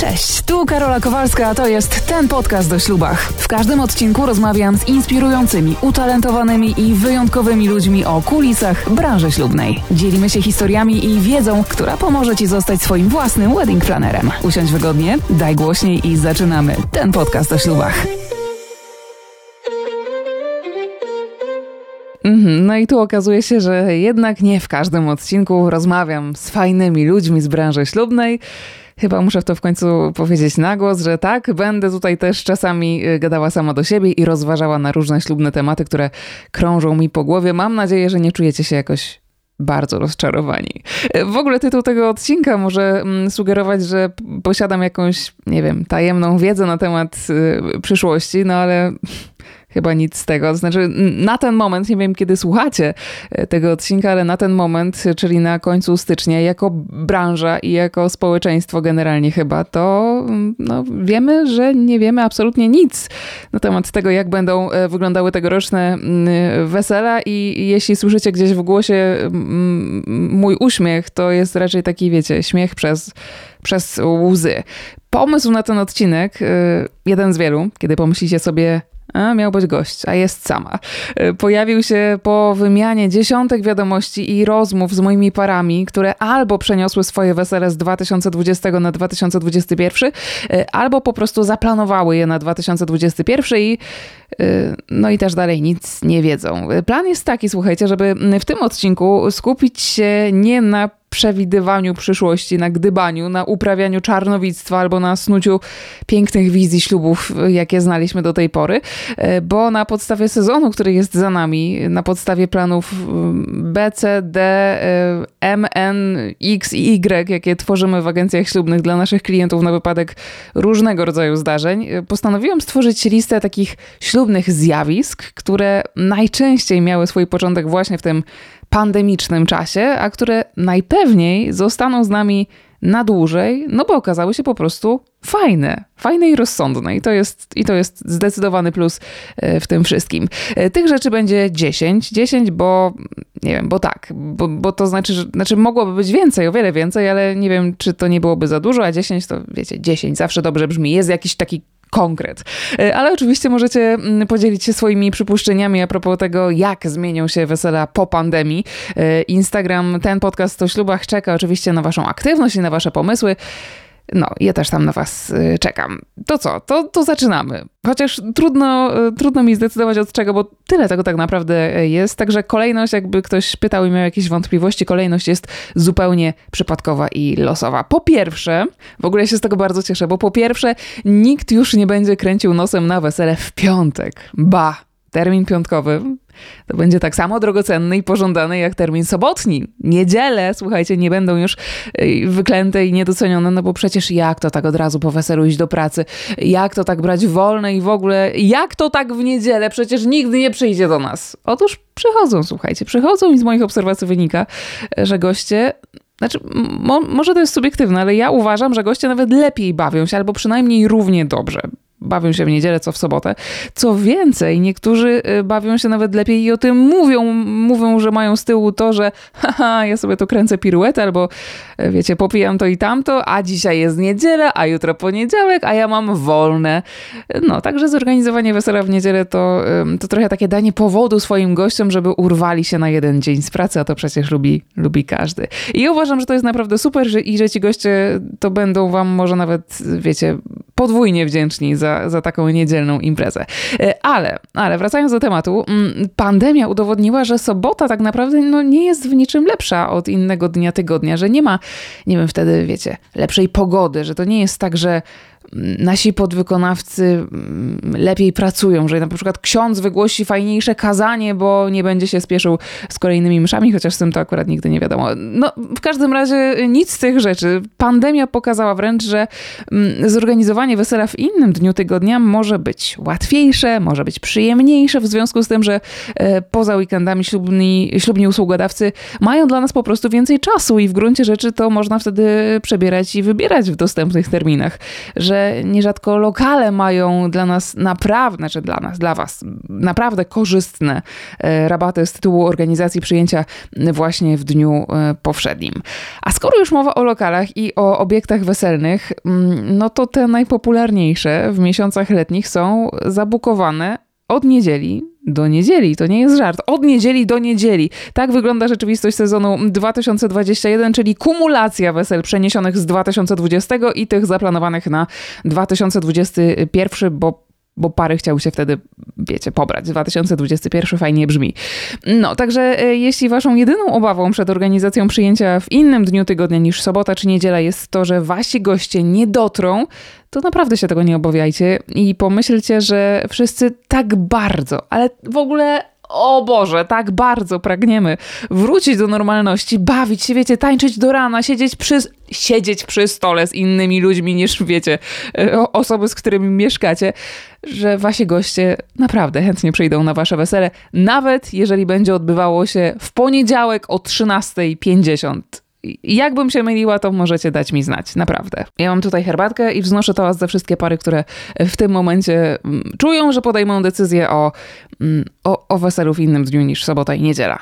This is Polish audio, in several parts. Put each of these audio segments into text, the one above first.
Cześć, tu Karola Kowalska, a to jest ten podcast o ślubach. W każdym odcinku rozmawiam z inspirującymi, utalentowanymi i wyjątkowymi ludźmi o kulisach branży ślubnej. Dzielimy się historiami i wiedzą, która pomoże Ci zostać swoim własnym wedding planerem. Usiądź wygodnie, daj głośniej i zaczynamy ten podcast o ślubach. Mhm, no i tu okazuje się, że jednak nie w każdym odcinku rozmawiam z fajnymi ludźmi z branży ślubnej. Chyba muszę to w końcu powiedzieć na głos, że tak, będę tutaj też czasami y, gadała sama do siebie i rozważała na różne ślubne tematy, które krążą mi po głowie. Mam nadzieję, że nie czujecie się jakoś bardzo rozczarowani. Y, w ogóle tytuł tego odcinka może mm, sugerować, że posiadam jakąś, nie wiem, tajemną wiedzę na temat y, przyszłości, no ale chyba nic z tego. Znaczy, na ten moment, nie wiem kiedy słuchacie e, tego odcinka, ale na ten moment, czyli na końcu stycznia, jako branża i jako społeczeństwo generalnie chyba, to mm, no, wiemy, że nie wiemy absolutnie nic na temat tego, jak będą e, wyglądały tegoroczne mm, wesela i jeśli słyszycie gdzieś w głosie mm, mój uśmiech, to jest raczej taki, wiecie, śmiech przez, przez łzy. Pomysł na ten odcinek, e, jeden z wielu, kiedy pomyślicie sobie, a, miał być gość, a jest sama. E, pojawił się po wymianie dziesiątek wiadomości i rozmów z moimi parami, które albo przeniosły swoje wesele z 2020 na 2021, e, albo po prostu zaplanowały je na 2021 i e, no i też dalej nic nie wiedzą. Plan jest taki, słuchajcie, żeby w tym odcinku skupić się nie na przewidywaniu przyszłości, na gdybaniu, na uprawianiu czarnowictwa albo na snuciu pięknych wizji ślubów, jakie znaliśmy do tej pory, e, bo na podstawie sezonu, który jest za nami, na podstawie planów B, C, D, e, M, N, X i Y, jakie tworzymy w agencjach ślubnych dla naszych klientów na wypadek różnego rodzaju zdarzeń, e, postanowiłam stworzyć listę takich ślubnych zjawisk, które najczęściej miały swój początek właśnie w tym pandemicznym czasie, a które najpewniej zostaną z nami na dłużej, no bo okazały się po prostu fajne, fajne i rozsądne. I to jest, i to jest zdecydowany plus e, w tym wszystkim. E, tych rzeczy będzie 10. 10, bo nie wiem, bo tak, bo, bo to znaczy, że znaczy mogłoby być więcej, o wiele więcej, ale nie wiem, czy to nie byłoby za dużo, a 10 to wiecie, 10 zawsze dobrze brzmi. Jest jakiś taki konkret. E, ale oczywiście możecie mm, podzielić się swoimi przypuszczeniami a propos tego, jak zmienią się wesela po pandemii. E, Instagram, ten podcast o ślubach czeka oczywiście na Waszą aktywność i na Wasze pomysły. No, ja też tam na Was y, czekam. To co? To, to zaczynamy. Chociaż trudno, y, trudno mi zdecydować od czego, bo tyle tego tak naprawdę y, jest. Także kolejność, jakby ktoś pytał i miał jakieś wątpliwości, kolejność jest zupełnie przypadkowa i losowa. Po pierwsze, w ogóle się z tego bardzo cieszę, bo po pierwsze, nikt już nie będzie kręcił nosem na wesele w piątek. Ba! Termin piątkowy to będzie tak samo drogocenny i pożądany jak termin sobotni. Niedziele, słuchajcie, nie będą już wyklęte i niedocenione, no bo przecież jak to tak od razu po weselu iść do pracy? Jak to tak brać wolne i w ogóle, jak to tak w niedzielę? Przecież nigdy nie przyjdzie do nas. Otóż przychodzą, słuchajcie, przychodzą i z moich obserwacji wynika, że goście znaczy, mo, może to jest subiektywne, ale ja uważam, że goście nawet lepiej bawią się, albo przynajmniej równie dobrze bawią się w niedzielę, co w sobotę. Co więcej, niektórzy y, bawią się nawet lepiej i o tym mówią. Mówią, że mają z tyłu to, że haha, ja sobie to kręcę piruetę, albo y, wiecie, popijam to i tamto, a dzisiaj jest niedziela, a jutro poniedziałek, a ja mam wolne. No, także zorganizowanie wesela w niedzielę to, to trochę takie danie powodu swoim gościom, żeby urwali się na jeden dzień z pracy, a to przecież lubi, lubi każdy. I uważam, że to jest naprawdę super że, i że ci goście to będą wam może nawet, wiecie, podwójnie wdzięczni za za, za taką niedzielną imprezę. E, ale, ale wracając do tematu, mm, pandemia udowodniła, że sobota tak naprawdę no, nie jest w niczym lepsza od innego dnia tygodnia, że nie ma, nie wiem, wtedy, wiecie, lepszej pogody, że to nie jest tak, że nasi podwykonawcy mm, lepiej pracują, że na przykład ksiądz wygłosi fajniejsze kazanie, bo nie będzie się spieszył z kolejnymi mszami, chociaż z tym to akurat nigdy nie wiadomo. No, w każdym razie nic z tych rzeczy. Pandemia pokazała wręcz, że mm, zorganizowanie wesela w innym dniu tygodnia może być łatwiejsze, może być przyjemniejsze w związku z tym, że e, poza weekendami ślubni, ślubni usługodawcy mają dla nas po prostu więcej czasu i w gruncie rzeczy to można wtedy przebierać i wybierać w dostępnych terminach, że że nierzadko lokale mają dla nas naprawdę, znaczy dla nas, dla was, naprawdę korzystne e, rabaty z tytułu organizacji przyjęcia właśnie w dniu e, powszednim. A skoro już mowa o lokalach i o obiektach weselnych, mm, no to te najpopularniejsze w miesiącach letnich są zabukowane od niedzieli do niedzieli. To nie jest żart. Od niedzieli do niedzieli. Tak wygląda rzeczywistość sezonu 2021, czyli kumulacja wesel przeniesionych z 2020 i tych zaplanowanych na 2021, bo bo pary chciały się wtedy, wiecie, pobrać. 2021 fajnie brzmi. No, także e, jeśli waszą jedyną obawą przed organizacją przyjęcia w innym dniu tygodnia niż sobota czy niedziela jest to, że wasi goście nie dotrą, to naprawdę się tego nie obawiajcie i pomyślcie, że wszyscy tak bardzo, ale w ogóle o Boże, tak bardzo pragniemy wrócić do normalności, bawić się, wiecie, tańczyć do rana, siedzieć przy, siedzieć przy stole z innymi ludźmi niż, wiecie, e, osoby, z którymi mieszkacie, że wasi goście naprawdę chętnie przyjdą na wasze wesele, nawet jeżeli będzie odbywało się w poniedziałek o 13.50 Jakbym się myliła, to możecie dać mi znać, naprawdę. Ja mam tutaj herbatkę i wznoszę to ze wszystkie pary, które w tym momencie mm, czują, że podejmą decyzję o, mm, o, o weselu w innym dniu niż sobota i niedziela.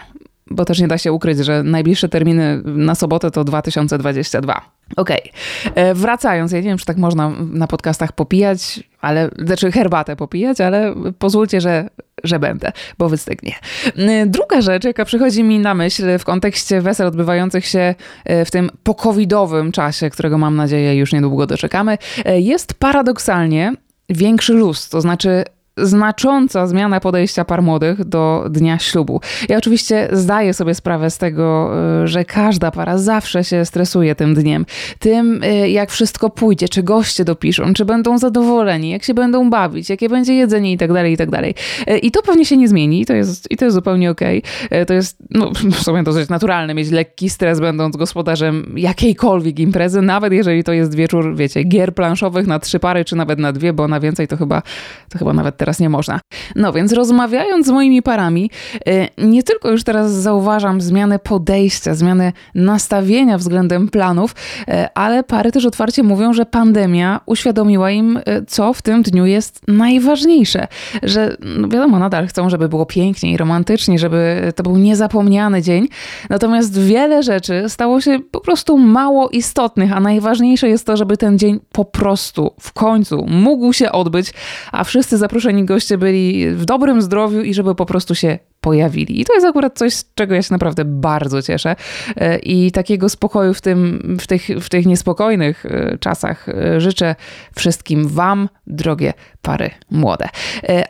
Bo też nie da się ukryć, że najbliższe terminy na sobotę to 2022. Okej, okay. E, wracając, ja nie wiem, czy tak można na podcastach popijać, ale, znaczy herbatę popijać, ale pozwólcie, że, że będę, bo wystygnie. E, druga rzecz, jaka przychodzi mi na myśl w kontekście wesel odbywających się e, w tym pokowidowym czasie, którego mam nadzieję już niedługo doczekamy, jest paradoksalnie większy luz, to znaczy znacząca zmiana podejścia par młodych do dnia ślubu. Ja oczywiście zdaję sobie sprawę z tego, y, że każda para zawsze się stresuje tym dniem, tym y, jak wszystko pójdzie, czy goście dopiszą, czy będą zadowoleni, jak się będą bawić, jakie będzie jedzenie i tak dalej, i tak dalej. Y, I to pewnie się nie zmieni i to jest, i to jest zupełnie okej. Okay. To jest no, w sumie dosyć naturalne mieć lekki stres będąc gospodarzem jakiejkolwiek imprezy, nawet jeżeli to jest wieczór, wiecie, gier planszowych na trzy pary, czy nawet na dwie, bo na więcej to chyba, to chyba nawet teraz nie można. No więc rozmawiając z moimi parami, y, nie tylko już teraz zauważam zmianę podejścia, zmianę nastawienia względem planów, y, ale pary też otwarcie mówią, że pandemia uświadomiła im, y, co w tym dniu jest najważniejsze. Że no wiadomo, nadal chcą, żeby było pięknie i romantycznie, żeby to był niezapomniany dzień. Natomiast wiele rzeczy stało się po prostu mało istotnych, a najważniejsze jest to, żeby ten dzień po prostu w końcu mógł się odbyć, a wszyscy zaproszeni goście byli w dobrym zdrowiu i żeby po prostu się pojawili. I to jest akurat coś, z czego ja się naprawdę bardzo cieszę. E, I takiego spokoju w, tym, w, tych, w tych niespokojnych e, czasach e, życzę wszystkim Wam, drogie pary młode.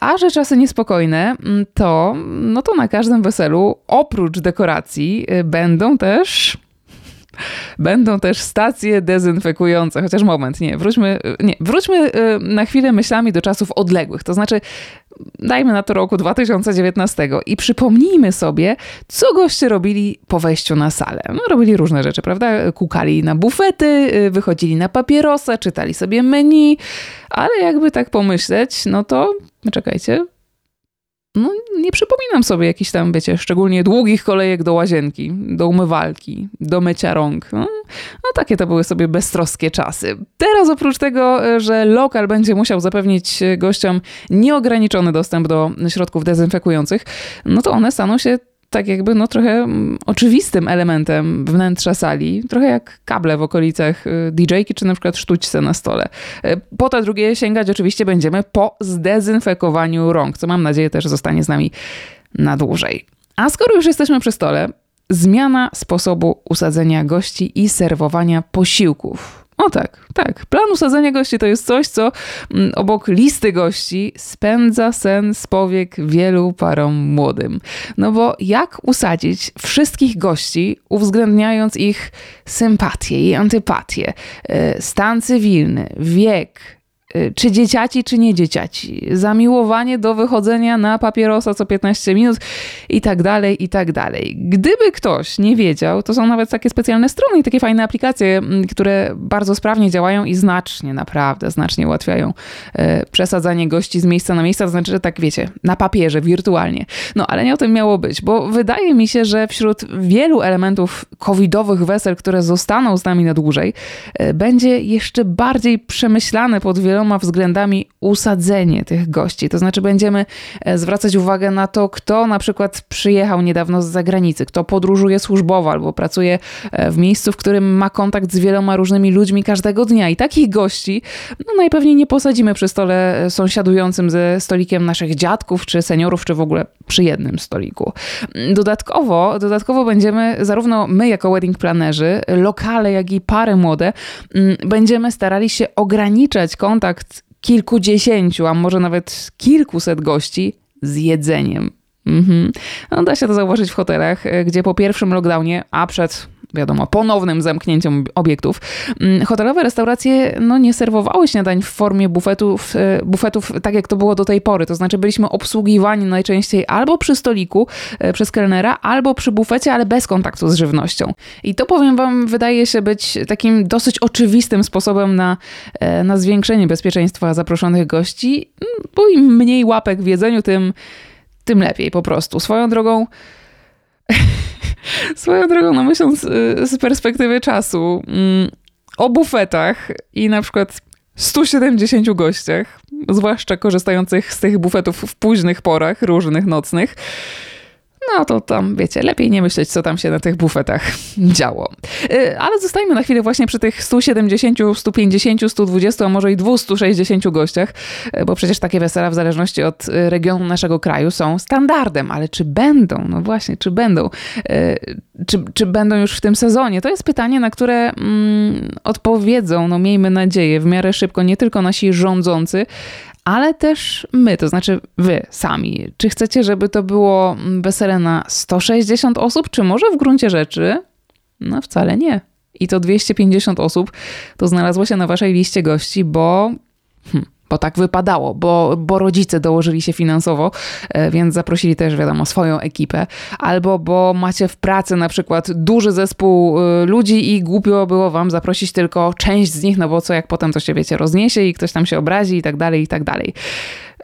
A że czasy niespokojne, to, no to na każdym weselu oprócz dekoracji będą też Będą też stacje dezynfekujące, chociaż moment, nie, wróćmy, nie, wróćmy y, na chwilę myślami do czasów odległych, to znaczy dajmy na to roku 2019 i przypomnijmy sobie, co goście robili po wejściu na salę. No, robili różne rzeczy, prawda? Kukali na bufety, y, wychodzili na papierosa, czytali sobie menu, ale jakby tak pomyśleć, no to czekajcie, no nie przypominam sobie jakichś tam, wiecie, szczególnie długich kolejek do łazienki, do umywalki, do mycia rąk. No, no takie to były sobie beztroskie czasy. Teraz oprócz tego, że lokal będzie musiał zapewnić gościom nieograniczony dostęp do środków dezynfekujących, no to one staną się tak jakby no trochę mm, oczywistym elementem wnętrza sali, trochę jak kable w okolicach y, DJ-ki czy na przykład sztućce na stole. Y, po to drugie sięgać oczywiście będziemy po zdezynfekowaniu rąk, co mam nadzieję też zostanie z nami na dłużej. A skoro już jesteśmy przy stole, zmiana sposobu usadzenia gości i serwowania posiłków. O tak, tak. Plan usadzenia gości to jest coś, co mm, obok listy gości spędza sen z powiek wielu parom młodym. No bo jak usadzić wszystkich gości, uwzględniając ich sympatię i antypatię, e, stan cywilny, wiek, czy dzieciaci, czy nie dzieciaci, zamiłowanie do wychodzenia na papierosa co 15 minut i tak dalej, i tak dalej. Gdyby ktoś nie wiedział, to są nawet takie specjalne strony i takie fajne aplikacje, które bardzo sprawnie działają i znacznie, naprawdę znacznie ułatwiają e, przesadzanie gości z miejsca na miejsce, to znaczy, że tak wiecie, na papierze, wirtualnie. No ale nie o tym miało być, bo wydaje mi się, że wśród wielu elementów covidowych wesel, które zostaną z nami na dłużej, e, będzie jeszcze bardziej przemyślane pod wieloma względami usadzenie tych gości. To znaczy będziemy e, zwracać uwagę na to, kto na przykład przyjechał niedawno z zagranicy, kto podróżuje służbowo albo pracuje w miejscu, w którym ma kontakt z wieloma różnymi ludźmi każdego dnia. I takich gości no, najpewniej nie posadzimy przy stole sąsiadującym ze stolikiem naszych dziadków, czy seniorów, czy w ogóle przy jednym stoliku. Dodatkowo, dodatkowo będziemy, zarówno my jako wedding planerzy, lokale, jak i pary młode, mm, będziemy starali się ograniczać kontakt kilkudziesięciu, a może nawet kilkuset gości z jedzeniem. Mhm. No, da się to zauważyć w hotelach, gdzie po pierwszym lockdownie, a przed wiadomo, ponownym zamknięciem obiektów, mm, hotelowe restauracje no, nie serwowały śniadań w formie bufetów, e, bufetów tak jak to było do tej pory. To znaczy byliśmy obsługiwani najczęściej albo przy stoliku e, przez kelnera, albo przy bufecie, ale bez kontaktu z żywnością. I to powiem wam, wydaje się być takim dosyć oczywistym sposobem na, e, na zwiększenie bezpieczeństwa zaproszonych gości, mm, bo im mniej łapek w jedzeniu, tym, tym lepiej po prostu. Swoją drogą Swoją drogą, no myśląc y, z perspektywy czasu mm, o bufetach i na przykład 170 gościach, zwłaszcza korzystających z tych bufetów w późnych porach, różnych nocnych, no to tam, wiecie, lepiej nie myśleć, co tam się na tych bufetach działo. Y, ale zostajmy na chwilę właśnie przy tych 170, 150, 120, a może i 260 gościach, y, bo przecież takie wesela w zależności od y, regionu naszego kraju są standardem, ale czy będą? No właśnie, czy będą? Czy, czy będą już w tym sezonie? To jest pytanie, na które mm, odpowiedzą, no miejmy nadzieję, w miarę szybko nie tylko nasi rządzący, ale też my, to znaczy wy sami. Czy chcecie, żeby to było wesele na 160 osób, czy może w gruncie rzeczy? No wcale nie. I to 250 osób to znalazło się na waszej liście gości, bo hmm, bo tak wypadało, bo, bo rodzice dołożyli się finansowo, e, więc zaprosili też, wiadomo, swoją ekipę, albo bo macie w pracy na przykład duży zespół e, ludzi i głupio było wam zaprosić tylko część z nich, no bo co jak potem to się, wiecie, rozniesie i ktoś tam się obrazi i tak dalej, i tak dalej.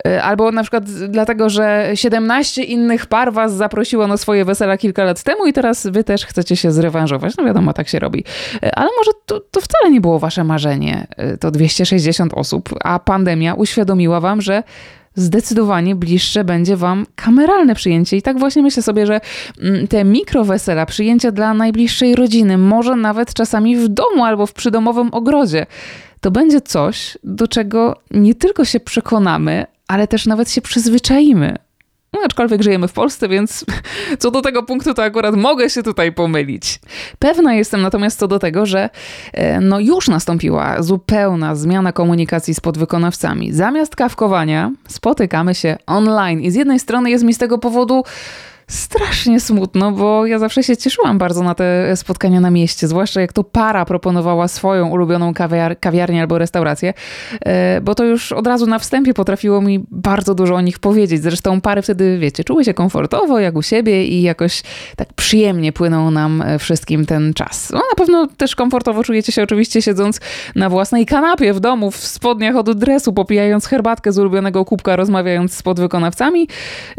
E, albo na przykład dlatego, że 17 innych par was zaprosiło na swoje wesela kilka lat temu i teraz wy też chcecie się zrewanżować. No wiadomo, tak się robi. E, ale może to, to wcale nie było wasze marzenie, e, to 260 osób, a pandemia uświadomiła wam, że zdecydowanie bliższe będzie Wam kameralne przyjęcie. I tak właśnie myślę sobie, że mm, te mikrowesela, przyjęcia dla najbliższej rodziny, może nawet czasami w domu albo w przydomowym ogrodzie, to będzie coś, do czego nie tylko się przekonamy, ale też nawet się przyzwyczaimy. No, aczkolwiek żyjemy w Polsce, więc co do tego punktu, to akurat mogę się tutaj pomylić. Pewna jestem natomiast co do tego, że e, no już nastąpiła zupełna zmiana komunikacji z podwykonawcami. Zamiast kawkowania spotykamy się online i z jednej strony jest mi z tego powodu strasznie smutno, bo ja zawsze się cieszyłam bardzo na te spotkania na mieście, zwłaszcza jak to para proponowała swoją ulubioną kawiar kawiarnię albo restaurację, e, bo to już od razu na wstępie potrafiło mi bardzo dużo o nich powiedzieć. Zresztą pary wtedy, wiecie, czuły się komfortowo, jak u siebie i jakoś tak przyjemnie płynął nam wszystkim ten czas. No na pewno też komfortowo czujecie się oczywiście siedząc na własnej kanapie w domu, w spodniach od dresu, popijając herbatkę z ulubionego kubka, rozmawiając z podwykonawcami.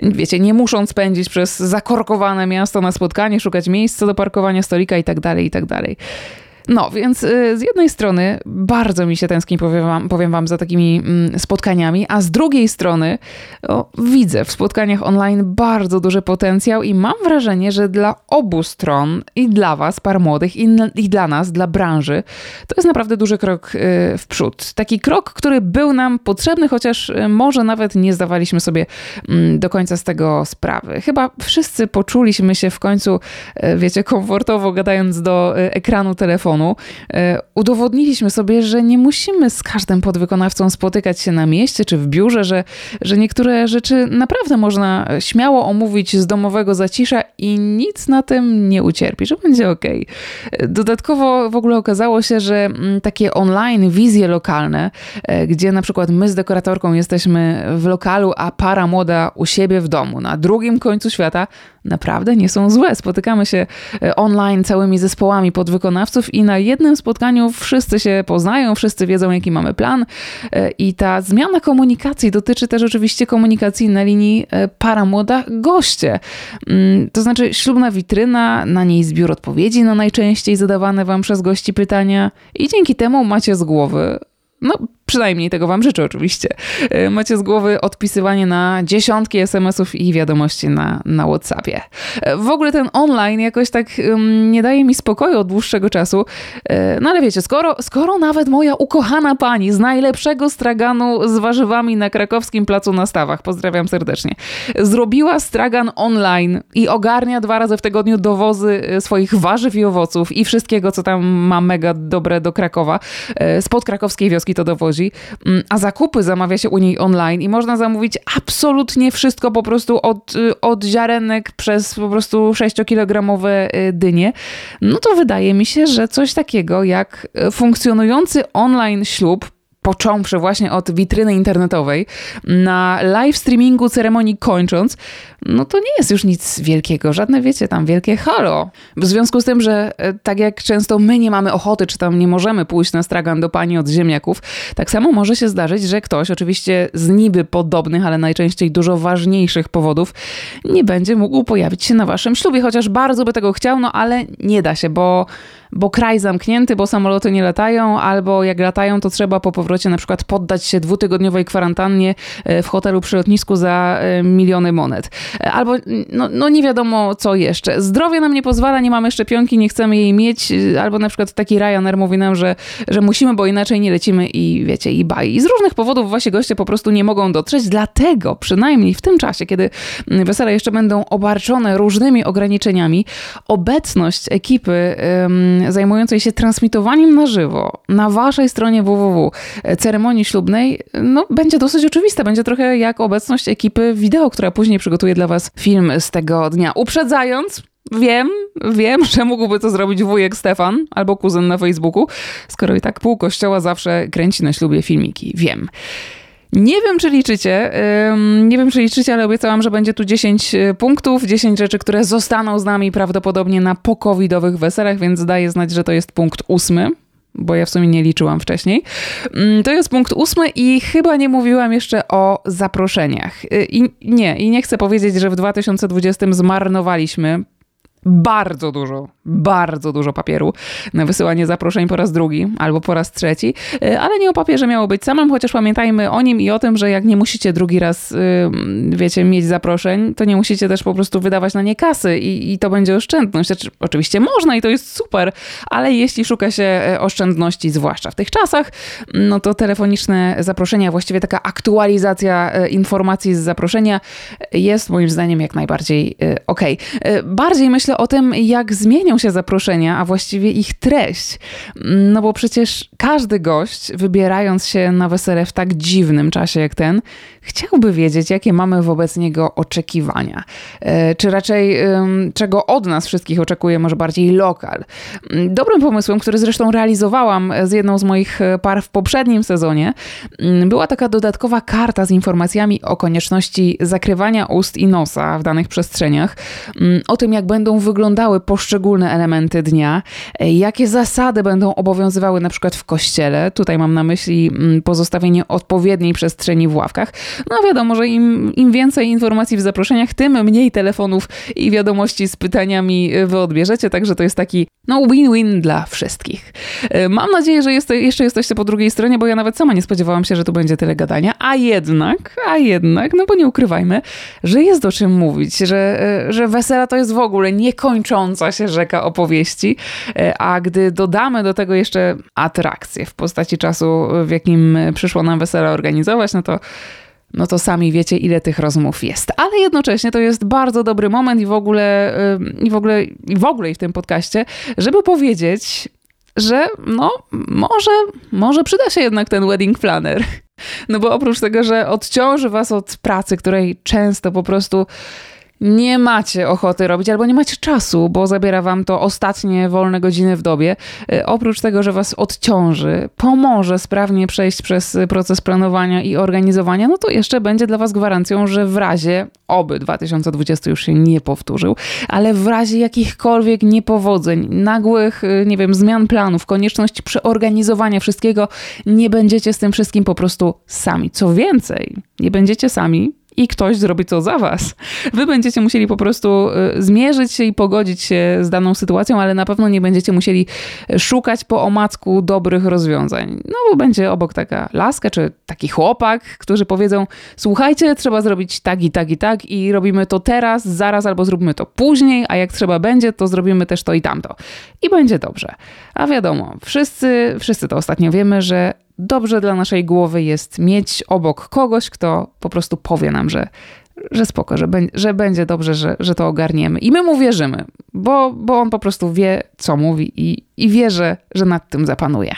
Wiecie, nie muszą spędzić przez zakorkowane miasto na spotkanie, szukać miejsca do parkowania stolika i tak dalej, i tak dalej. No, więc y, z jednej strony bardzo mi się tęskni, powiem wam, powiem wam za takimi mm, spotkaniami, a z drugiej strony widzę w spotkaniach online bardzo duży potencjał i mam wrażenie, że dla obu stron, i dla was, par młodych, i, i dla nas, dla branży, to jest naprawdę duży krok y, w przód. Taki krok, który był nam potrzebny, chociaż y, może nawet nie zdawaliśmy sobie mm, do końca z tego sprawy. Chyba wszyscy poczuliśmy się w końcu, wiecie, komfortowo gadając do ekranu telefonu, e, udowodniliśmy sobie, że nie musimy z każdym podwykonawcą spotykać się na mieście czy w biurze, że, że niektóre rzeczy naprawdę można śmiało omówić z domowego zacisza i nic na tym nie ucierpi, że będzie ok. Dodatkowo w ogóle okazało się, że mm, takie online wizje lokalne, e, gdzie na przykład my z dekoratorką jesteśmy w lokalu, a para młoda u siebie w domu, na drugim końcu świata, naprawdę nie są złe. Spotykamy się e, online całymi zespołami podwykonawców i na jednym spotkaniu wszyscy się poznają, wszyscy wiedzą, jaki mamy plan. E, I ta zmiana komunikacji dotyczy też oczywiście komunikacji na linii e, para młoda goście. Mm, to znaczy ślubna witryna, na niej zbiór odpowiedzi na najczęściej zadawane wam przez gości pytania i dzięki temu macie z głowy no, Przynajmniej tego Wam życzę oczywiście. E, macie z głowy odpisywanie na dziesiątki SMS-ów i wiadomości na, na WhatsAppie. E, w ogóle ten online jakoś tak um, nie daje mi spokoju od dłuższego czasu. E, no ale wiecie, skoro, skoro nawet moja ukochana pani z najlepszego straganu z warzywami na krakowskim placu na stawach, pozdrawiam serdecznie, zrobiła stragan online i ogarnia dwa razy w tygodniu dowozy swoich warzyw i owoców i wszystkiego, co tam ma mega dobre do Krakowa, spod krakowskiej wioski to dowozi Mm, a zakupy zamawia się u niej online i można zamówić absolutnie wszystko po prostu od, y, od ziarenek przez po prostu 6-kilogramowe y, dynie, no to wydaje mi się, że coś takiego jak y, funkcjonujący online ślub począwszy właśnie od witryny internetowej, na live streamingu ceremonii kończąc, no to nie jest już nic wielkiego, żadne wiecie, tam wielkie halo. W związku z tym, że e, tak jak często my nie mamy ochoty, czy tam nie możemy pójść na stragan do pani od ziemniaków, tak samo może się zdarzyć, że ktoś, oczywiście z niby podobnych, ale najczęściej dużo ważniejszych powodów, nie będzie mógł pojawić się na waszym ślubie, chociaż bardzo by tego chciał, no ale nie da się, bo bo kraj zamknięty, bo samoloty nie latają, albo jak latają, to trzeba po powrocie na przykład poddać się dwutygodniowej kwarantannie e, w hotelu przy lotnisku za e, miliony monet. E, albo no, no nie wiadomo co jeszcze. Zdrowie nam nie pozwala, nie mamy szczepionki, nie chcemy jej mieć, albo na przykład taki Ryanair mówi nam, że, że musimy, bo inaczej nie lecimy i wiecie, i baj. I z różnych powodów wasi goście po prostu nie mogą dotrzeć, dlatego przynajmniej w tym czasie, kiedy wesele jeszcze będą obarczone różnymi ograniczeniami, obecność ekipy zajmującej się transmitowaniem na żywo na waszej stronie www ceremonii ślubnej, no będzie dosyć oczywista. Będzie trochę jak obecność ekipy wideo, która później przygotuje dla was film z tego dnia. Uprzedzając, Wiem, wiem, że mógłby to zrobić wujek Stefan albo kuzyn na Facebooku, skoro i tak pół kościoła zawsze kręci na ślubie filmiki. Wiem. Nie wiem, czy liczycie. Nie wiem, czy liczycie, ale obiecałam, że będzie tu 10 e, punktów, 10 rzeczy, które zostaną z nami prawdopodobnie na pokowidowych weselach, więc daję znać, że to jest punkt ósmy bo ja w sumie nie liczyłam wcześniej. Mm, to jest punkt ósmy i chyba nie mówiłam jeszcze o zaproszeniach. Y, I nie, i nie chcę powiedzieć, że w 2020 zmarnowaliśmy bardzo dużo, bardzo dużo papieru na wysyłanie zaproszeń po raz drugi albo po raz trzeci, e, ale nie o papierze miało być samym, chociaż pamiętajmy o nim i o tym, że jak nie musicie drugi raz, y, wiecie, mieć zaproszeń, to nie musicie też po prostu wydawać na nie kasy i, i to będzie oszczędność. Znaczy, oczywiście można i to jest super, ale jeśli szuka się e, oszczędności, zwłaszcza w tych czasach, no to telefoniczne zaproszenia, właściwie taka aktualizacja e, informacji z zaproszenia jest moim zdaniem jak najbardziej ok. Bardziej myślę o tym, jak zmienią się zaproszenia, a właściwie ich treść. No bo przecież każdy gość, wybierając się na wesele w tak dziwnym czasie jak ten, chciałby wiedzieć, jakie mamy wobec niego oczekiwania. E, czy raczej czego od nas wszystkich oczekuje, może bardziej lokal. Dobrym pomysłem, który zresztą realizowałam z jedną z moich par w poprzednim sezonie, była taka dodatkowa karta z informacjami o konieczności zakrywania ust i nosa w danych przestrzeniach, o tym, jak będą wyglądały poszczególne elementy dnia, e, jakie zasady będą obowiązywały na przykład w kościele. Tutaj mam na myśli mm, pozostawienie odpowiedniej przestrzeni w ławkach. No wiadomo, że im, im więcej informacji w zaproszeniach, tym mniej telefonów i wiadomości z pytaniami wy odbierzecie, także to jest taki no win-win dla wszystkich. E, mam nadzieję, że jest, jeszcze jesteście po drugiej stronie, bo ja nawet sama nie spodziewałam się, że tu będzie tyle gadania, a jednak, a jednak, no bo nie ukrywajmy, że jest o czym mówić, że, e, że wesela to jest w ogóle niekończąca się rzeka opowieści, e, a gdy dodamy do tego jeszcze atrakcje w postaci czasu, w jakim przyszło nam wesele organizować, no to no to sami wiecie, ile tych rozmów jest. Ale jednocześnie to jest bardzo dobry moment i w ogóle, i w ogóle, i w ogóle i w tym podcaście, żeby powiedzieć, że no, może, może przyda się jednak ten wedding planner. No bo oprócz tego, że odciąży was od pracy, której często po prostu nie macie ochoty robić albo nie macie czasu, bo zabiera wam to ostatnie wolne godziny w dobie, e, oprócz tego, że was odciąży, pomoże sprawnie przejść przez proces planowania i organizowania, no to jeszcze będzie dla was gwarancją, że w razie, oby 2020 już się nie powtórzył, ale w razie jakichkolwiek niepowodzeń, nagłych, e, nie wiem, zmian planów, konieczności przeorganizowania wszystkiego, nie będziecie z tym wszystkim po prostu sami. Co więcej, nie będziecie sami, i ktoś zrobi to za was. Wy będziecie musieli po prostu y, zmierzyć się i pogodzić się z daną sytuacją, ale na pewno nie będziecie musieli szukać po omacku dobrych rozwiązań. No bo będzie obok taka laska czy taki chłopak, którzy powiedzą: Słuchajcie, trzeba zrobić tak i tak i tak, i robimy to teraz, zaraz albo zróbmy to później, a jak trzeba będzie, to zrobimy też to i tamto. I będzie dobrze. A wiadomo, wszyscy, wszyscy to ostatnio wiemy, że dobrze dla naszej głowy jest mieć obok kogoś, kto po prostu powie nam, że, że spoko, że, że będzie dobrze, że, że to ogarniemy. I my mu wierzymy, bo, bo on po prostu wie, co mówi i, i wie, że, że nad tym zapanuje.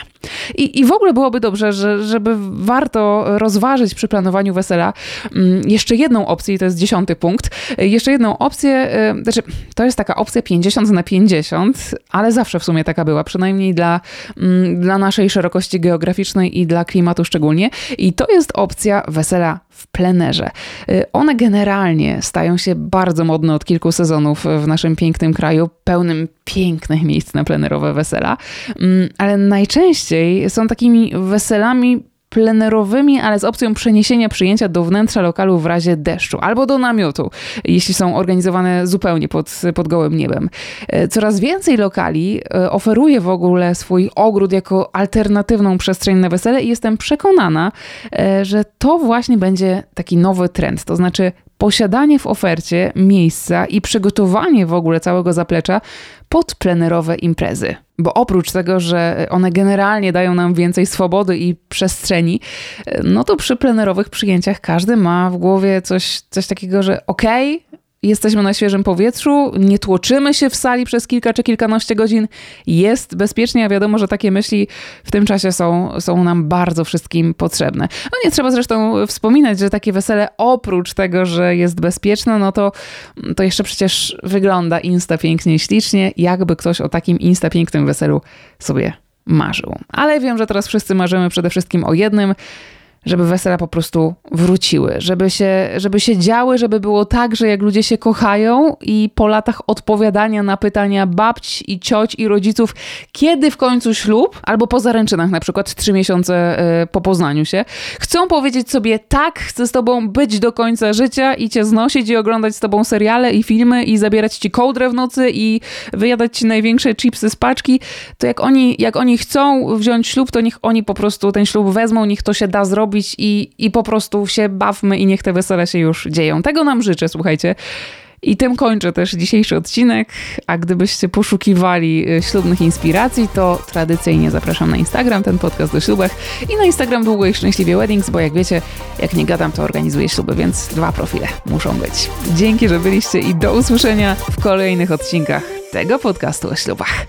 I, I w ogóle byłoby dobrze, że, żeby warto rozważyć przy planowaniu wesela mm, jeszcze jedną opcję, i to jest dziesiąty punkt, jeszcze jedną opcję, y, znaczy to jest taka opcja 50 na 50, ale zawsze w sumie taka była, przynajmniej dla, mm, dla naszej szerokości geograficznej i dla klimatu szczególnie. I to jest opcja wesela w plenerze. Y, one generalnie stają się bardzo modne od kilku sezonów w naszym pięknym kraju, pełnym pięknych miejsc na plenerowe wesela, mm, ale najczęściej są takimi weselami plenerowymi, ale z opcją przeniesienia przyjęcia do wnętrza lokalu w razie deszczu albo do namiotu, jeśli są organizowane zupełnie pod, pod gołym niebem. E, coraz więcej lokali e, oferuje w ogóle swój ogród jako alternatywną przestrzeń na wesele i jestem przekonana, e, że to właśnie będzie taki nowy trend. To znaczy posiadanie w ofercie miejsca i przygotowanie w ogóle całego zaplecza pod plenerowe imprezy. Bo oprócz tego, że one generalnie dają nam więcej swobody i przestrzeni, no to przy plenerowych przyjęciach każdy ma w głowie coś, coś takiego, że okej, okay, jesteśmy na świeżym powietrzu, nie tłoczymy się w sali przez kilka czy kilkanaście godzin, jest bezpiecznie, a wiadomo, że takie myśli w tym czasie są, są nam bardzo wszystkim potrzebne. No nie trzeba zresztą wspominać, że takie wesele oprócz tego, że jest bezpieczne, no to, to jeszcze przecież wygląda insta pięknie i ślicznie, jakby ktoś o takim insta pięknym weselu sobie marzył. Ale wiem, że teraz wszyscy marzymy przede wszystkim o jednym – żeby wesela po prostu wróciły, żeby się, żeby się działy, żeby było tak, że jak ludzie się kochają i po latach odpowiadania na pytania babci i cioć i rodziców, kiedy w końcu ślub, albo po zaręczynach na przykład trzy miesiące y, po poznaniu się, chcą powiedzieć sobie tak, chcę z tobą być do końca życia i cię znosić i oglądać z tobą seriale i filmy i zabierać ci kołdrę w nocy i wyjadać ci największe chipsy z paczki, to jak oni, jak oni chcą wziąć ślub, to niech oni po prostu ten ślub wezmą, niech to się da zrobić robić i, i po prostu się bawmy i niech te wesele się już dzieją. Tego nam życzę, słuchajcie. I tym kończę też dzisiejszy odcinek. A gdybyście poszukiwali y, ślubnych inspiracji, to tradycyjnie zapraszam na Instagram, ten podcast do ślubach i na Instagram Długo i Szczęśliwie Weddings, bo jak wiecie, jak nie gadam, to organizuję śluby, więc dwa profile muszą być. Dzięki, że byliście i do usłyszenia w kolejnych odcinkach tego podcastu o ślubach.